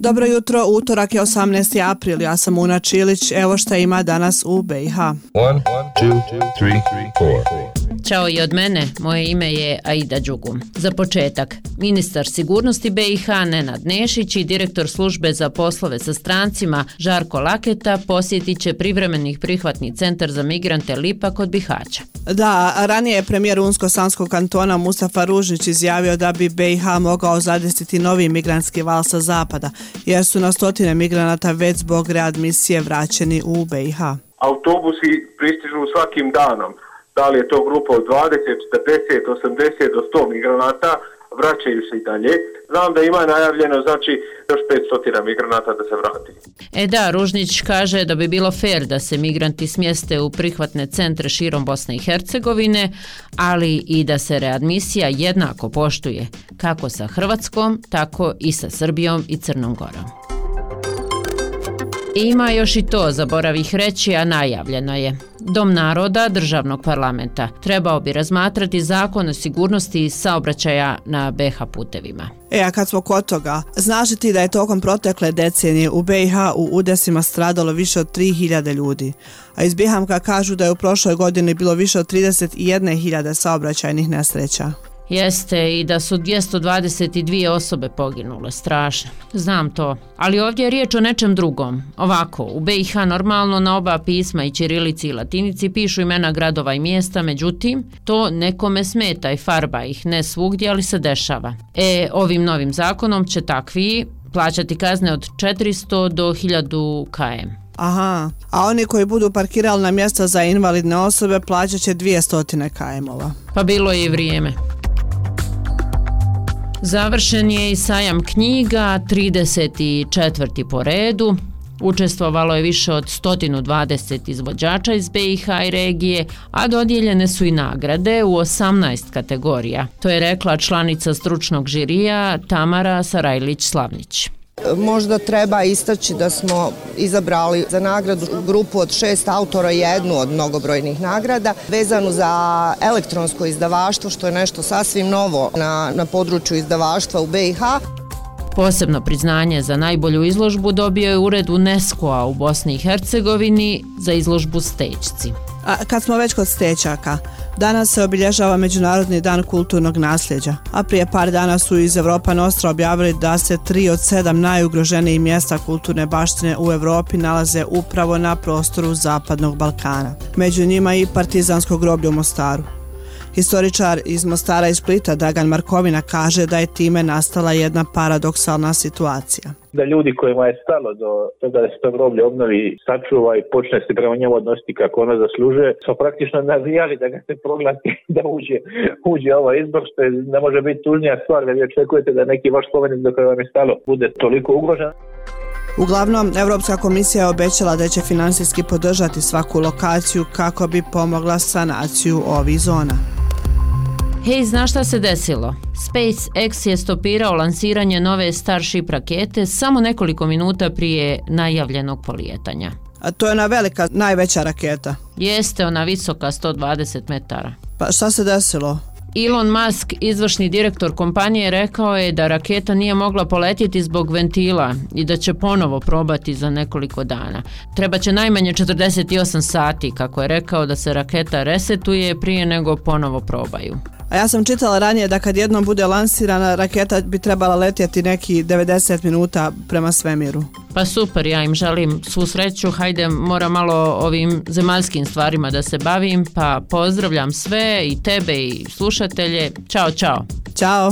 Dobro jutro, utorak je 18. april, ja sam Una Čilić, evo šta ima danas u BiH. 1, 2, 3, 4. Ćao i od mene, moje ime je Aida Đugum. Za početak, ministar sigurnosti BiH Nenad Nešić i direktor službe za poslove sa strancima Žarko Laketa posjetit će privremenih prihvatni centar za migrante Lipa kod Bihaća. Da, ranije je premijer Unsko-Sanskog kantona Mustafa Ružnić izjavio da bi BiH mogao zadesiti novi migrantski val sa zapada, jer su na stotine migranata već zbog readmisije vraćeni u BiH. Autobusi pristižu svakim danom da li je to grupa od 20, 40, 80 do 100 migranata, vraćaju se i dalje. Znam da ima najavljeno, znači, još 500 migranata da se vrati. E da, Ružnić kaže da bi bilo fair da se migranti smjeste u prihvatne centre širom Bosne i Hercegovine, ali i da se readmisija jednako poštuje, kako sa Hrvatskom, tako i sa Srbijom i Crnom Gorom. Ima još i to, zaboravih reći, a najavljeno je. Dom naroda državnog parlamenta trebao bi razmatrati zakon o sigurnosti saobraćaja na BH putevima. E, a kad smo kod toga, znaš ti da je tokom protekle decenije u BiH u udesima stradalo više od 3000 ljudi, a iz Bihamka kažu da je u prošloj godini bilo više od 31.000 saobraćajnih nesreća. Jeste i da su 222 osobe poginule, strašno. Znam to. Ali ovdje je riječ o nečem drugom. Ovako, u BiH normalno na oba pisma i Čirilici i Latinici pišu imena gradova i mjesta, međutim, to nekome smeta i farba ih ne svugdje, ali se dešava. E, ovim novim zakonom će takvi plaćati kazne od 400 do 1000 km. Aha, a oni koji budu parkirali na mjesta za invalidne osobe plaćat će 200 km-ova. Pa bilo je i vrijeme. Završen je i sajam knjiga, 34. po redu. Učestvovalo je više od 120 izvođača iz BiH i regije, a dodijeljene su i nagrade u 18 kategorija. To je rekla članica stručnog žirija Tamara Sarajlić-Slavnić. Možda treba istaći da smo izabrali za nagradu grupu od šest autora jednu od mnogobrojnih nagrada vezanu za elektronsko izdavaštvo što je nešto sasvim novo na, na području izdavaštva u BiH. Posebno priznanje za najbolju izložbu dobio je ured UNESCO-a u Bosni i Hercegovini za izložbu Stečci. A kad smo već kod stećaka, danas se obilježava Međunarodni dan kulturnog nasljeđa, a prije par dana su iz Evropa Nostra objavili da se tri od sedam najugroženijih mjesta kulturne baštine u Evropi nalaze upravo na prostoru Zapadnog Balkana. Među njima i partizansko groblje u Mostaru. Historičar iz Mostara i Splita Dagan Markovina kaže da je time nastala jedna paradoksalna situacija. Da ljudi kojima je stalo do toga da se to groblje obnovi, sačuva i počne se prema njemu odnositi kako ono zaslužuje, smo praktično navijali da ga se proglasi da uđe, uđe ovaj izbor, što je, ne može biti tužnija stvar da vi očekujete da neki vaš spomenik do vam je stalo bude toliko ugrožen. Uglavnom, Evropska komisija je obećala da će finansijski podržati svaku lokaciju kako bi pomogla sanaciju ovih zona. Hej, znaš šta se desilo? SpaceX je stopirao lansiranje nove Starship rakete samo nekoliko minuta prije najavljenog polijetanja. A to je ona velika, najveća raketa? Jeste, ona visoka 120 metara. Pa šta se desilo? Elon Musk, izvršni direktor kompanije, rekao je da raketa nije mogla poletjeti zbog ventila i da će ponovo probati za nekoliko dana. Treba će najmanje 48 sati, kako je rekao, da se raketa resetuje prije nego ponovo probaju. A ja sam čitala ranije da kad jednom bude lansirana raketa bi trebala letjeti neki 90 minuta prema svemiru. Pa super, ja im želim svu sreću, hajde mora malo ovim zemaljskim stvarima da se bavim, pa pozdravljam sve i tebe i slušatelje. Ćao, čao. Ćao.